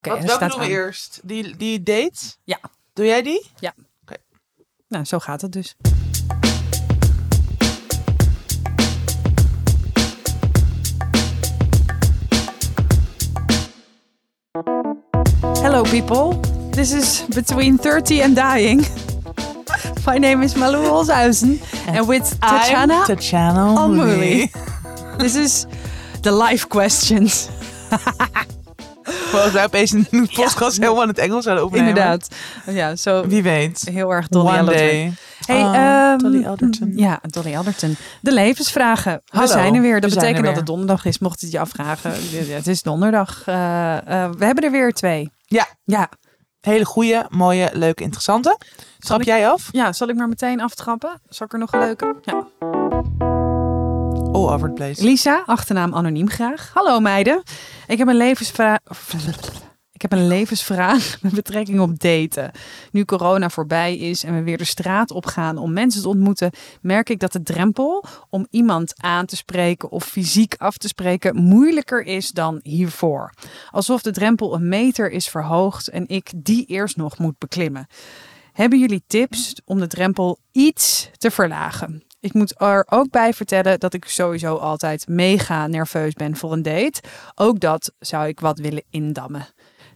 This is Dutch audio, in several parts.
Wat, er welke doen we eerst? Die, die date? Ja. Doe jij die? Nou, zo gaat het dus. Hello people. This is Between 30 and Dying. My name is Malou Holzhuizen. And with Tatjana Tatjana Almouli. This is the life questions. Volgens mij opeens een podcast helemaal in het Engels zouden opnemen. Inderdaad. Ja, zo Wie weet. heel erg Dolly One Alderton. day. Hey, Oh, ehm, Dolly Alderton. Ja, Dolly Alderton. De levensvragen. We Hallo, zijn er weer. Dat we betekent dat het donderdag is, mocht het je afvragen. Ja, het is donderdag. Eh, eh, we hebben er weer twee. Ja. Ja. Hele goede, mooie, leuke, interessante. Trap ik- jij af? ja, zal ik maar meteen aftrappen? Zal ik er nog een leuke? Ja. Over the place. Lisa, achternaam anoniem graag. Hallo meiden. Ik heb een levensvraag. Ik heb een levensvraag met betrekking op daten. Nu corona voorbij is en we weer de straat op gaan om mensen te ontmoeten, merk ik dat de drempel om iemand aan te spreken of fysiek af te spreken moeilijker is dan hiervoor. Alsof de drempel een meter is verhoogd en ik die eerst nog moet beklimmen. Hebben jullie tips om de drempel iets te verlagen? Ik moet er ook bij vertellen dat ik sowieso altijd mega nerveus ben voor een date. Ook dat zou ik wat willen indammen.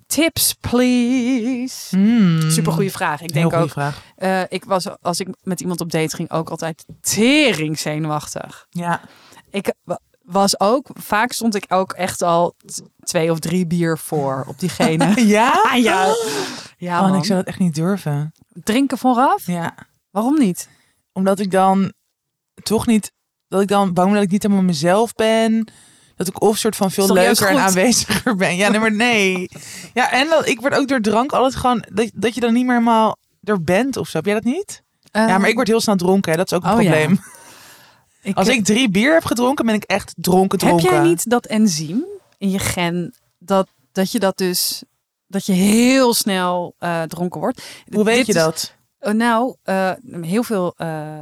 Tips, please. Mm. Super goede vraag. Ik denk ook, vraag. eh, ik was als ik met iemand op date ging ook altijd tering zenuwachtig. Ja. Ik wa- was ook, vaak stond ik ook echt al twee of drie bier voor op diegene. Ja? ja, ja Oh, ik zou dat echt niet durven. Drinken vooraf? Ja. Waarom niet? Omdat ik dan toch niet... Dat ik dan bang ben dat ik niet helemaal mezelf ben. Dat ik of soort van veel leuker en aanweziger ben. Ja, nee, maar nee. Ja, en dat, ik word ook door drank altijd gewoon... Dat, dat je dan niet meer helemaal er bent of zo. Heb jij dat niet? ja, maar ik word heel snel dronken. Hè. Dat is ook een oh ja. probleem. Ik, Als ik drie bier heb gedronken, ben ik echt dronken heb dronken. jij niet dat enzym in je gen dat, dat je dat dus dat je heel snel eh, dronken wordt? Hoe weet Dit je dat? Oh, nou, eh, heel veel eh,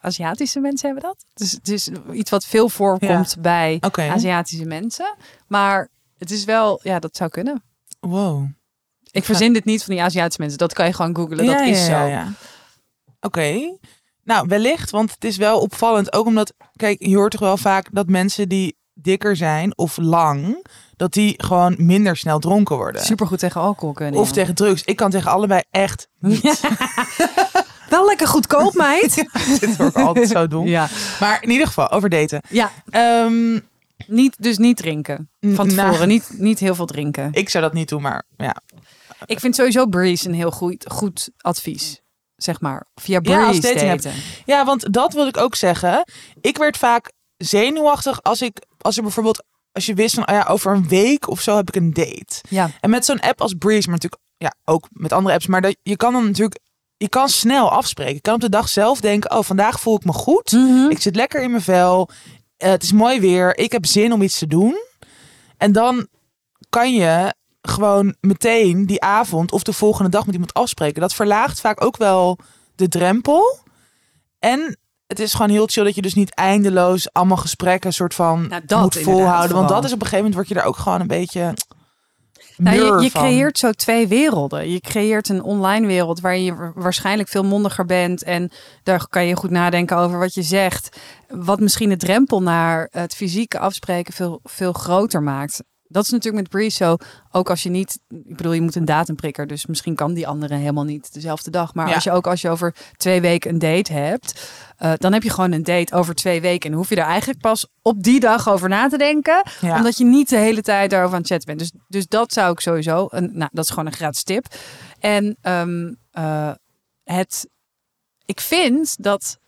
Aziatische mensen hebben dat. Dus het is iets wat veel voorkomt bij Oké. Aziatische mensen. Maar het is wel, ja, dat zou kunnen. Wow. Ik verzin dit niet van die Aziatische mensen. Dat kan je gewoon googlen. dat is zo. Oké. Nou, wellicht, want het is wel opvallend. Ook omdat, kijk, je hoort toch wel vaak dat mensen die dikker zijn of lang, dat die gewoon minder snel dronken worden. Supergoed tegen alcohol kunnen. Of ja. tegen drugs. Ik kan tegen allebei echt niet. Wel lekker goedkoop, meid. Dit word ik altijd zo dom. ja. Maar in ieder geval, over daten. ja, Ehm, niet, dus niet drinken. Van nou, tevoren. Niet, niet heel veel drinken. ik zou dat niet doen, maar ja. Ik vind sowieso Breeze een heel goed, goed advies. Zeg maar. Via Breeze Ja, app. daten. Ja, want dat wil ik ook zeggen. Ik werd vaak zenuwachtig als ik, als er bijvoorbeeld, als je wist van, oh ja, over een week of zo heb ik een date. Ja. En met zo'n app als Breeze, maar natuurlijk ja, ook met andere apps, maar dat, je kan dan natuurlijk, je kan snel afspreken. Je kan op de dag zelf denken, oh, vandaag voel ik me goed. Mhm. Ik zit lekker in mijn vel. Eh, het is mooi weer. Ik heb zin om iets te doen. En dan kan je gewoon meteen die avond of de volgende dag met iemand afspreken. Dat verlaagt vaak ook wel de drempel. En het is gewoon heel chill dat je dus niet eindeloos allemaal gesprekken soort van Nou, moet volhouden. Want dat is op een gegeven moment word je er ook gewoon een beetje Nou, je, je creëert zo twee werelden. Je creëert een online wereld waar je wa- waarschijnlijk veel mondiger bent. En daar kan je goed nadenken over wat je zegt. Wat misschien de drempel naar het fysieke afspreken veel, veel groter maakt. Dat is natuurlijk met Breeze zo. Ook als je niet, ik bedoel, je moet een datum prikken. Dus misschien kan die andere helemaal niet dezelfde dag. Maar Ja. als je ook als je over twee weken een date hebt, eh, dan heb je gewoon een date over twee weken. En hoef je er eigenlijk pas op die dag over na te denken Ja. omdat je niet de hele tijd daarover aan het chatten bent. Dus, dus dat zou ik sowieso. Een, nou, dat is gewoon een gratis tip. En ehm, eh, het. Ik vind dat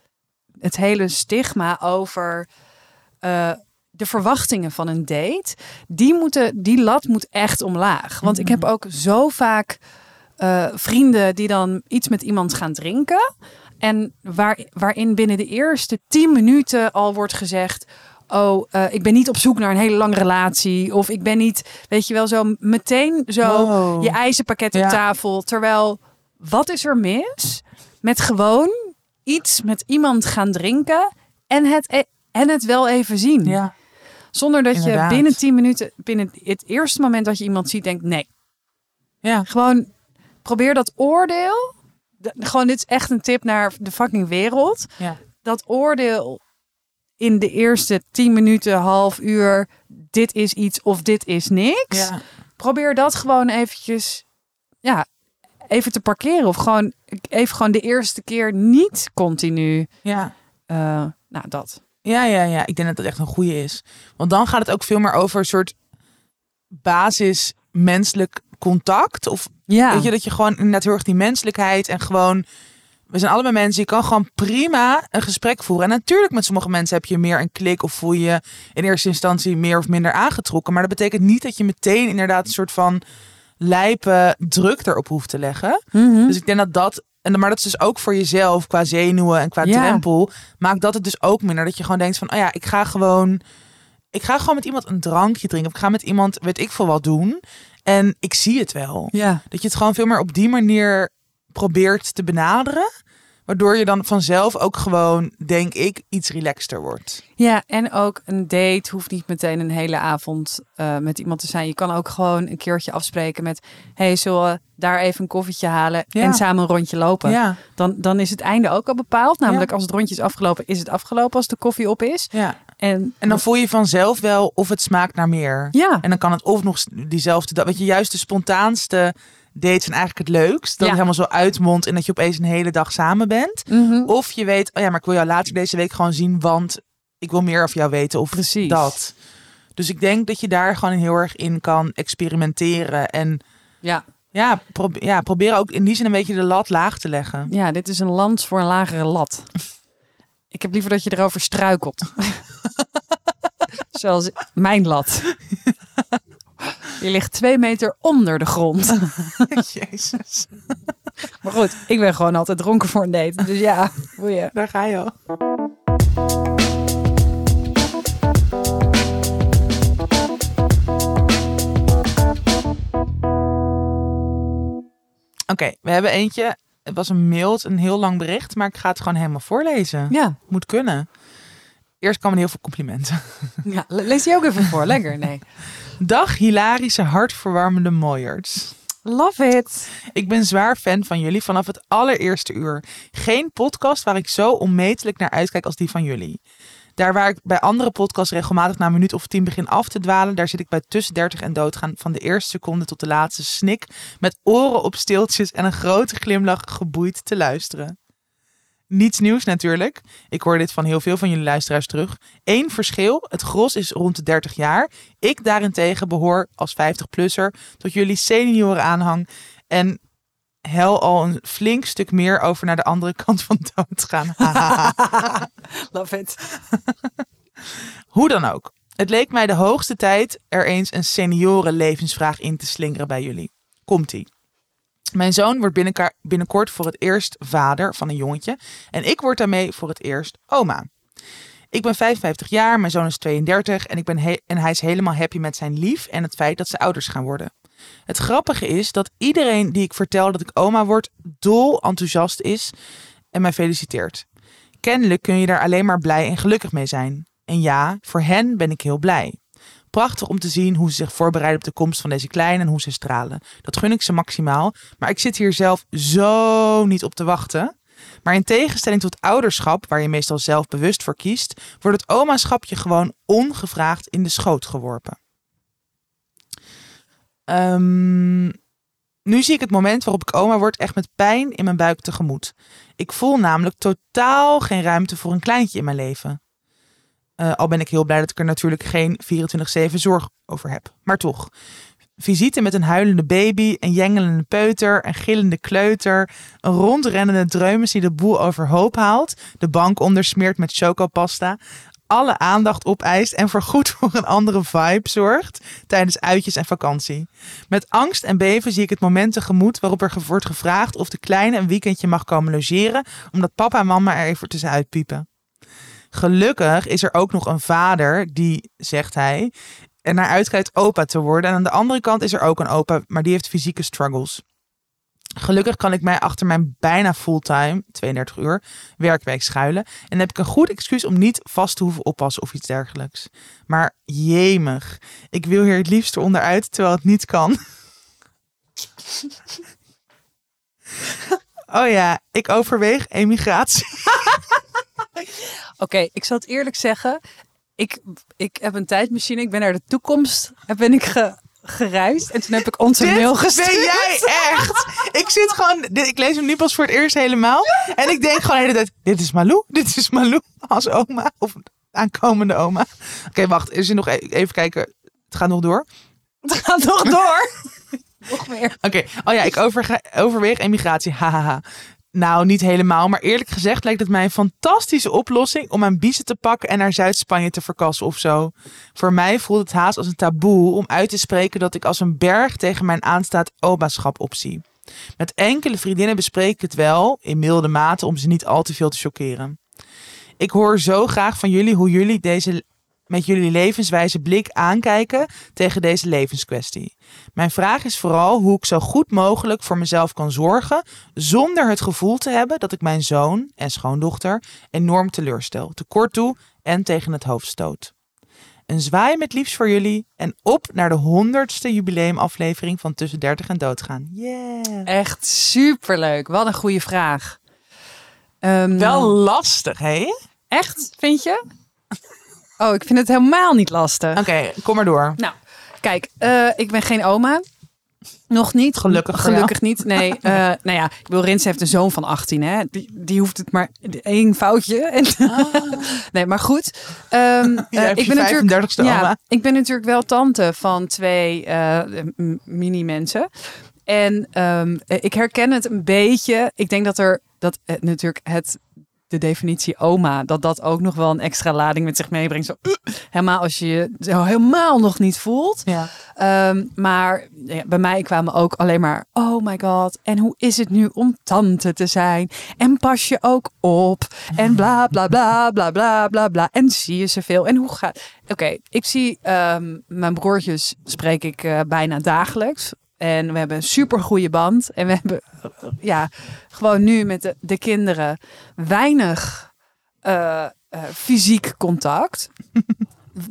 het hele stigma over eh, de verwachtingen van een date, die moeten, die lat moet echt omlaag. Want ik heb ook zo vaak eh, vrienden die dan iets met iemand gaan drinken. En waar, waarin binnen de eerste tien minuten al wordt gezegd. Oh, eh, ik ben niet op zoek naar een hele lange relatie. Of ik ben niet, weet je wel, zo meteen zo Wow. je ijzerpakket op Ja. tafel. Terwijl, wat is er mis met gewoon iets met iemand gaan drinken en het, e- en het wel even zien? Ja. Zonder dat Inderdaad. je binnen 10 minuten, binnen het eerste moment dat je iemand ziet, denkt: nee, Ja. Gewoon probeer dat oordeel. de- gewoon, dit is echt een tip naar de fucking wereld. Ja. Dat oordeel in de eerste 10 minuten, half uur. Dit is iets of dit is niks. Ja. Probeer dat gewoon eventjes. Ja, even te parkeren. Of gewoon even gewoon de eerste keer niet continu. Ja. eh, nou, dat. Ja, ja, ja. Ik denk dat dat echt een goede is. Want dan gaat het ook veel meer over een soort basis menselijk contact. Of Ja. weet je, dat je gewoon inderdaad heel erg die menselijkheid en gewoon... We zijn allemaal mensen, je kan gewoon prima een gesprek voeren. En natuurlijk met sommige mensen heb je meer een klik of voel je je in eerste instantie meer of minder aangetrokken. Maar dat betekent niet dat je meteen inderdaad een soort van lijpe druk erop hoeft te leggen. Mhm. Dus ik denk dat dat. En, maar dat is dus ook voor jezelf qua zenuwen en qua Ja. drempel. Maakt dat het dus ook minder. Dat je gewoon denkt van, oh ja, ik ga gewoon. Ik ga gewoon met iemand een drankje drinken. Of ik ga met iemand, weet ik veel wat doen. En ik zie het wel. ja. Dat je het gewoon veel meer op die manier probeert te benaderen. Waardoor je dan vanzelf ook gewoon, denk ik, iets relaxter wordt. Ja, en ook een date hoeft niet meteen een hele avond eh, met iemand te zijn. Je kan ook gewoon een keertje afspreken met... hey, zullen we daar even een koffietje halen Ja. en samen een rondje lopen? Ja, Dan, dan is het einde ook al bepaald. Namelijk als het rondje is afgelopen, is het afgelopen als de koffie op is. ja. En, En dan voel je vanzelf wel of het smaakt naar meer. ja, En dan kan het of nog diezelfde dag. Weet je, juist de spontaanste dates zijn eigenlijk het leukst. Dat Ja. het helemaal zo uitmondt en dat je opeens een hele dag samen bent. Mhm. Of je weet, oh ja, maar ik wil jou later deze week gewoon zien, want ik wil meer over jou weten. Of Precies. dat. Dus ik denk dat je daar gewoon heel erg in kan experimenteren. En ja. ja, probe- ja, proberen ook in die zin een beetje de lat laag te leggen. ja, dit is een lans voor een lagere lat. Ik heb liever dat je erover struikelt. Zoals mijn lat. Je ligt twee meter onder de grond. Jezus, Maar goed, ik ben gewoon altijd dronken voor een date. Dus ja, hoe je. daar ga je al. Oké, we hebben eentje. Het was een mail, een heel lang bericht, maar ik ga het gewoon helemaal voorlezen. Ja, Moet kunnen. Eerst kwamen heel veel complimenten. ja, le- lees die ook even voor. Lekker, nee. Dag hilarische, hartverwarmende mooiers. Love it. Ik ben zwaar fan van jullie vanaf het allereerste uur. Geen podcast waar ik zo onmetelijk naar uitkijk als die van jullie. Daar waar ik bij andere podcasts regelmatig na een minuut of tien begin af te dwalen, daar zit ik bij tussen 30 en doodgaan van de eerste seconde tot de laatste snik, met oren op stiltjes en een grote glimlach geboeid te luisteren. Niets nieuws natuurlijk. Ik hoor dit van heel veel van jullie luisteraars terug. Eén verschil, het gros is rond de 30 jaar. Ik daarentegen behoor als 50-plusser tot jullie senioren aanhang en hel al een flink stuk meer over naar de andere kant van doodgaan. Love it. Hoe dan ook. Het leek mij de hoogste tijd er eens een senioren levensvraag in te slingeren bij jullie. Komt-ie. Mijn zoon wordt binnenkort voor het eerst vader van een jongetje. En ik word daarmee voor het eerst oma. Ik ben 55 jaar, mijn zoon is 32 en, ik ben en hij is helemaal happy met zijn lief en het feit dat ze ouders gaan worden. Het grappige is dat iedereen die ik vertel dat ik oma word, dol enthousiast is en mij feliciteert. Kennelijk kun je daar alleen maar blij en gelukkig mee zijn. En ja, voor hen ben ik heel blij. Prachtig om te zien hoe ze zich voorbereiden op de komst van deze kleine en hoe ze stralen. Dat gun ik ze maximaal. Maar ik zit hier zelf zo niet op te wachten. Maar in tegenstelling tot ouderschap, waar je meestal zelf bewust voor kiest, wordt het omaschap je gewoon ongevraagd in de schoot geworpen. Ehm, nu zie ik het moment waarop ik oma word echt met pijn in mijn buik tegemoet. Ik voel namelijk totaal geen ruimte voor een kleintje in mijn leven. Eh, al ben ik heel blij dat ik er natuurlijk geen 24-7 zorg over heb. Maar toch. Visite met een huilende baby, een jengelende peuter, een gillende kleuter, een rondrennende dreumes die de boel overhoop haalt, de bank ondersmeert met chocopasta, alle aandacht opeist en voorgoed voor een andere vibe zorgt tijdens uitjes en vakantie. Met angst en beven zie ik het moment tegemoet waarop er wordt gevraagd of de kleine een weekendje mag komen logeren, omdat papa en mama er even tussenuit piepen. Gelukkig is er ook nog een vader die, zegt hij, er naar uitkijkt opa te worden. En aan de andere kant is er ook een opa, maar die heeft fysieke struggles. Gelukkig kan ik mij achter mijn bijna fulltime, 32 uur, werkweek schuilen. En heb ik een goed excuus om niet vast te hoeven oppassen of iets dergelijks. Maar jemig, ik wil hier het liefst onderuit, terwijl het niet kan. Oh ja, ik overweeg emigratie. Oké, ik zal het eerlijk zeggen. Ik, ik heb een tijdmachine. Ik ben naar de toekomst. En ben ik ge, gereisd. En toen heb ik onze mail gestuurd. ben jij echt. Ik zit gewoon, ik lees hem nu pas voor het eerst helemaal. En ik denk gewoon de hele tijd, dit is Malou. Dit is Malou als oma. Of aankomende oma. Oké, wacht. Is er nog e- even kijken. Het gaat nog door. Het gaat nog door. nog meer. Oké, oh ja, ik overweeg emigratie. Hahaha. Nou, niet helemaal, maar eerlijk gezegd lijkt het mij een fantastische oplossing om mijn biezen te pakken en naar Zuid-Spanje te verkassen of zo. Voor mij voelt het haast als een taboe om uit te spreken dat ik als een berg tegen mijn aanstaand omaschap opzie. Met enkele vriendinnen bespreek ik het wel, in milde mate, om ze niet al te veel te chockeren. Ik hoor zo graag van jullie hoe jullie deze met jullie levenswijze blik aankijken tegen deze levenskwestie. Mijn vraag is vooral hoe ik zo goed mogelijk voor mezelf kan zorgen zonder het gevoel te hebben dat ik mijn zoon en schoondochter enorm teleurstel, tekort doe en tegen het hoofd stoot. Een zwaai met liefst voor jullie en op naar de honderdste jubileumaflevering van Tussen 30 en Doodgaan. Yeah. Echt superleuk. Wat een goede vraag. Ehm, Wel lastig, hè? Echt, vind je? Oh, ik vind het helemaal niet lastig. Oké, kom maar door. Nou, kijk, eh, ik ben geen oma. Nog niet. Gelukkig Gelukkig niet. Nee, eh, nou ja, ik Rins heeft een zoon van 18, hè. Die, die hoeft het maar één foutje. En, nee, maar goed. Ehm, eh, ik ben natuurlijk 35ste oma. ja, ik ben natuurlijk wel tante van twee eh, mini-mensen. En ehm, eh, ik herken het een beetje. Ik denk dat er dat natuurlijk het de definitie oma, dat dat ook nog wel een extra lading met zich meebrengt. Zo, uh, helemaal als je je zo helemaal nog niet voelt. Ja. Ehm, maar ja, bij mij kwamen ook alleen maar, oh my god, en hoe is het nu om tante te zijn? En pas je ook op? En bla bla bla bla bla bla bla. En zie je zoveel? En hoe gaat... Oké, ik zie ehm, mijn broertjes spreek ik eh, bijna dagelijks. En we hebben een super goede band. En we hebben ja, gewoon nu met de, de kinderen weinig eh, eh, fysiek contact.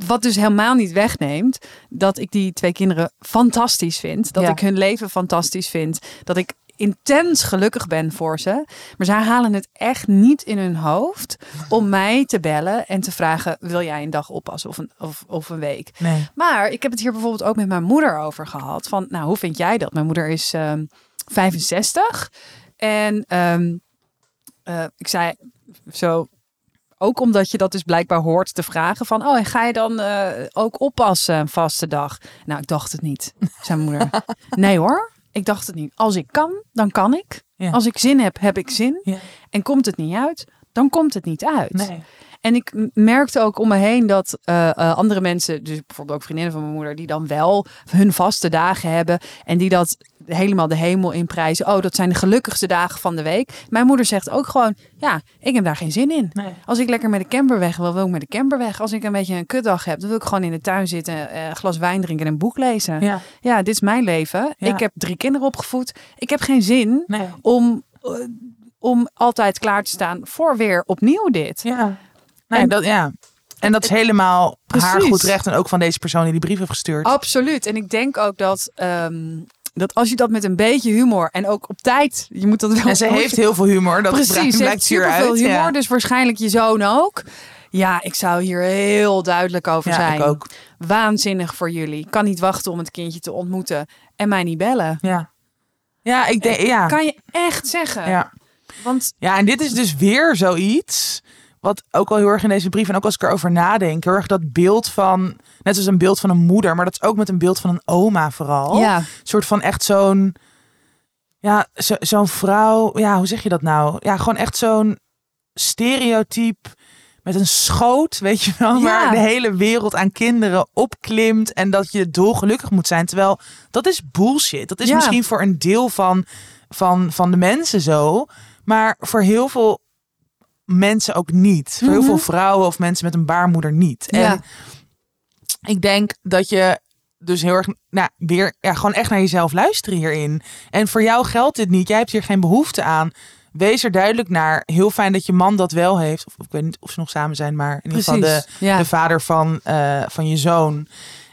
Wat dus helemaal niet wegneemt dat ik die twee kinderen fantastisch vind. Dat Ja. ik hun leven fantastisch vind. Dat ik intens gelukkig ben voor ze. Maar zij halen het echt niet in hun hoofd om mij te bellen en te vragen: wil jij een dag oppassen of een, of, of een week? Nee. Maar ik heb het hier bijvoorbeeld ook met mijn moeder over gehad. Van, nou, hoe vind jij dat? Mijn moeder is ehm 65. En ehm, eh, ik zei zo, ook omdat je dat dus blijkbaar hoort te vragen van, oh, en ga je dan eh, ook oppassen een vaste dag? Nou, ik dacht het niet, zei mijn moeder. nee hoor, ik dacht het niet. Als ik kan, dan kan ik. Ja. Als ik zin heb, heb ik zin. Ja. En komt het niet uit, dan komt het niet uit. Nee. En ik merkte ook om me heen dat eh, eh, andere mensen, dus bijvoorbeeld ook vriendinnen van mijn moeder, die dan wel hun vaste dagen hebben en die dat helemaal de hemel in prijzen. Oh, dat zijn de gelukkigste dagen van de week. Mijn moeder zegt ook gewoon, ja, ik heb daar geen zin in. Nee. Als ik lekker met de camper weg wil, wil ik met de camper weg. Als ik een beetje een kutdag heb, dan wil ik gewoon in de tuin zitten, eh, een glas wijn drinken en een boek lezen. Ja. Ja, dit is mijn leven. Ja. Ik heb drie kinderen opgevoed. Ik heb geen zin Nee. om, om altijd klaar te staan voor weer opnieuw dit. Ja. Nee, En- dat, ja. En dat is helemaal haar goed recht. En ook van deze persoon die die brief heeft gestuurd. Absoluut. En ik denk ook dat, ehm, dat als je dat met een beetje humor en ook op tijd, je moet dat wel. en ze heeft heel veel humor. Dat precies, ze heeft hieruit. superveel humor, Ja. dus waarschijnlijk je zoon ook. Ja, ik zou hier heel duidelijk over Ja, zijn. ik ook. Waanzinnig voor jullie. Kan niet wachten om het kindje te ontmoeten en mij niet bellen. Ja. Ja, ik denk, ja. Kan je echt zeggen. ja. Want Ja, en dit is dus weer zoiets. Wat ook wel heel erg in deze brief. En ook als ik erover nadenk. Heel erg dat beeld van. Net zoals een beeld van een moeder. Maar dat is ook met een beeld van een oma vooral. ja, Een soort van echt zo'n. Ja, zo- zo'n vrouw. Ja, hoe zeg je dat nou? Ja, gewoon echt zo'n stereotype. Met een schoot, weet je wel. Ja. Waar de hele wereld aan kinderen opklimt. En dat je dolgelukkig moet zijn. Terwijl dat is bullshit. Dat is Ja. misschien voor een deel van, van, van de mensen zo. Maar voor heel veel mensen ook niet. Voor heel Mhm. veel vrouwen of mensen met een baarmoeder niet. En Ja. ik denk dat je dus heel erg, nou, weer ja, gewoon echt naar jezelf luisteren hierin. En voor jou geldt dit niet. Jij hebt hier geen behoefte aan. Wees er duidelijk naar. Heel fijn dat je man dat wel heeft. Of ik weet niet of ze nog samen zijn, maar in ieder geval de, ja. de vader van, eh, van je zoon.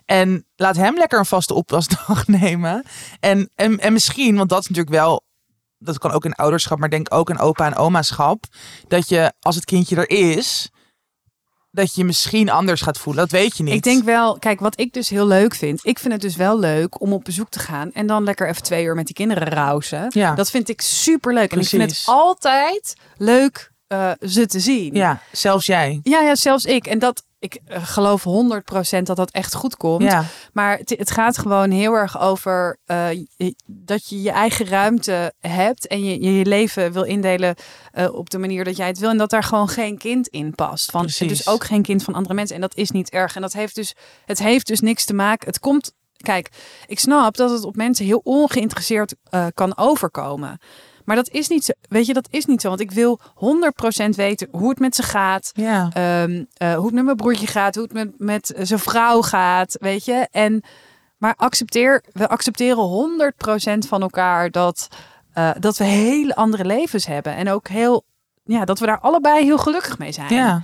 En laat hem lekker een vaste oppasdag nemen. En, en, en misschien, want dat is natuurlijk wel dat kan ook in ouderschap, maar denk ook in opa en omaschap, dat je als het kindje er is, dat je misschien anders gaat voelen. Dat weet je niet. Ik denk wel, kijk, wat ik dus heel leuk vind. Ik vind het dus wel leuk om op bezoek te gaan en dan lekker even twee uur met die kinderen rousen. Ja. Dat vind ik super leuk. En ik vind het altijd leuk eh, ze te zien. Ja, zelfs jij. ja, ja, zelfs ik. En dat, ik eh, geloof 100% dat dat echt goed komt. Ja, Maar het, het gaat gewoon heel erg over eh, dat je je eigen ruimte hebt en je je, je leven wil indelen eh, op de manier dat jij het wil. En dat daar gewoon geen kind in past. Van, Precies. dus ook geen kind van andere mensen. En dat is niet erg. En dat heeft dus, het heeft dus niks te maken. Het komt, kijk, ik snap dat het op mensen heel ongeïnteresseerd kan overkomen. Maar dat is niet zo. Weet je, dat is niet zo. Want ik wil 100% weten hoe het met ze gaat. ja. Ehm, eh, hoe het met mijn broertje gaat, hoe het met, met zijn vrouw gaat, weet je. En, maar accepteer, we accepteren 100% van elkaar dat, eh, dat we hele andere levens hebben. En ook heel, ja, dat we daar allebei heel gelukkig mee zijn. ja.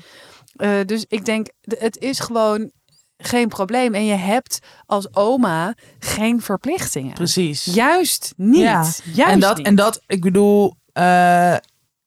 Eh, dus ik denk, het is gewoon geen probleem. En je hebt als oma geen verplichtingen. precies. Juist niet. Ja. Juist en dat, niet. en dat, ik bedoel, eh,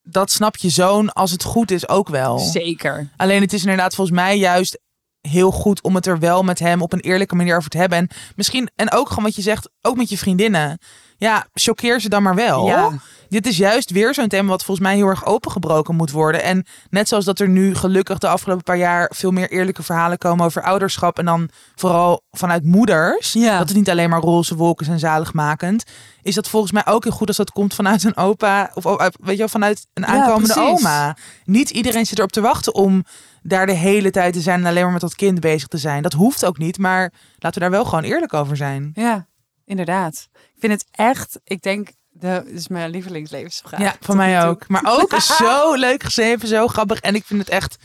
dat snap je zoon als het goed is ook wel. Zeker. Alleen het is inderdaad volgens mij juist heel goed om het er wel met hem op een eerlijke manier over te hebben. En misschien, en ook gewoon wat je zegt, ook met je vriendinnen. Ja, choqueer ze dan maar wel. Ja. Dit is juist weer zo'n thema wat volgens mij heel erg opengebroken moet worden. En net zoals dat er nu gelukkig de afgelopen paar jaar veel meer eerlijke verhalen komen over ouderschap. En dan vooral vanuit moeders. Ja. Dat het niet alleen maar roze wolken zijn zaligmakend. Is dat volgens mij ook heel goed als dat komt vanuit een opa. Of weet je wel, vanuit een aankomende oma. Niet iedereen zit erop te wachten om daar de hele tijd te zijn en alleen maar met dat kind bezig te zijn. Dat hoeft ook niet, maar laten we daar wel gewoon eerlijk over zijn. Ja, inderdaad. Ik vind het echt, ik denk, dit is mijn lievelingslevensvraag. Ja, van mij ook. Maar ook zo leuk geschreven, zo grappig. En ik vind het echt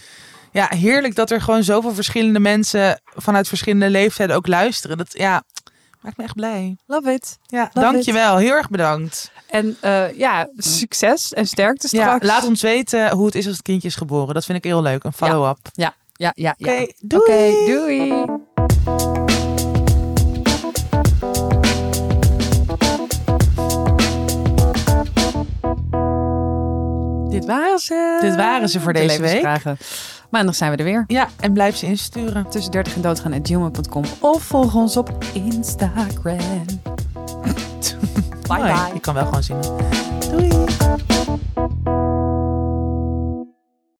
ja, heerlijk dat er gewoon zoveel verschillende mensen vanuit verschillende leeftijden ook luisteren. Dat ja, maakt me echt blij. Love it. Ja, Love dankjewel. Heel erg bedankt. En eh, ja, succes en sterkte Ja, straks. laat ons weten hoe het is als het kindje is geboren. Dat vind ik heel leuk. Een follow-up. Ja, ja, ja. ja. Oké, doei. Oké, doei. Waren ze. Dit waren ze voor De deze week. Maandag zijn we er weer. Ja, en blijf ze insturen. Tussen 30 en doodgaan at gmail.com of volg ons op Instagram. bye bye. Je kan wel gewoon zien. Doei.